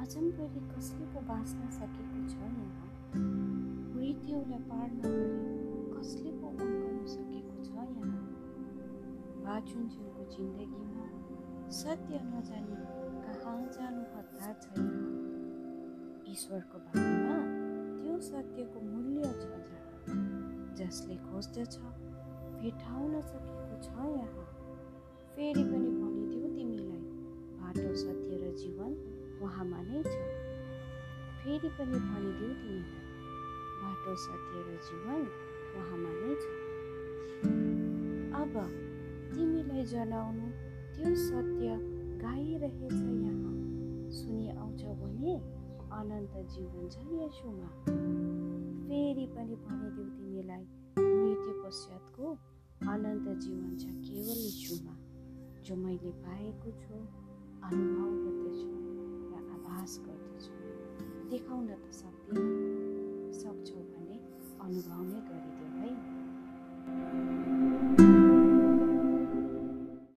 गरी कसले पो बाँच्न सकेको छ यहाँ मृत्युलाई पार नगरी कसले पो उम्कन सकेको छ यहाँ बाचुन्जेलको जिन्दगीमा सत्य नजानी कहाँ जानु हतार छ ईश्वरको बारेमा त्यो सत्यको मूल्य छ जहाँ जसले खोज्दछ भेटाउन सकेको छ उहाँमा नै छ। फेरि पनि भनिदेऊ तिमीलाई बाटो सत्य र जीवन उहाँमा नै छ। अब तिमीलाई जनाउनु त्यो सत्य गाइरहेछ यहाँ। सुनि आउँछ भने अनन्त जीवन छ यसोमा। फेरि पनि भनिदेऊ तिमीलाई मृत्यु पश्चातको अनन्त जीवन छ केवल यीशुमा जो मैले पाएको छु अनुभव गर्दछु। देखाउन त सक्दिनँ सक्छौ भने अनुभव नै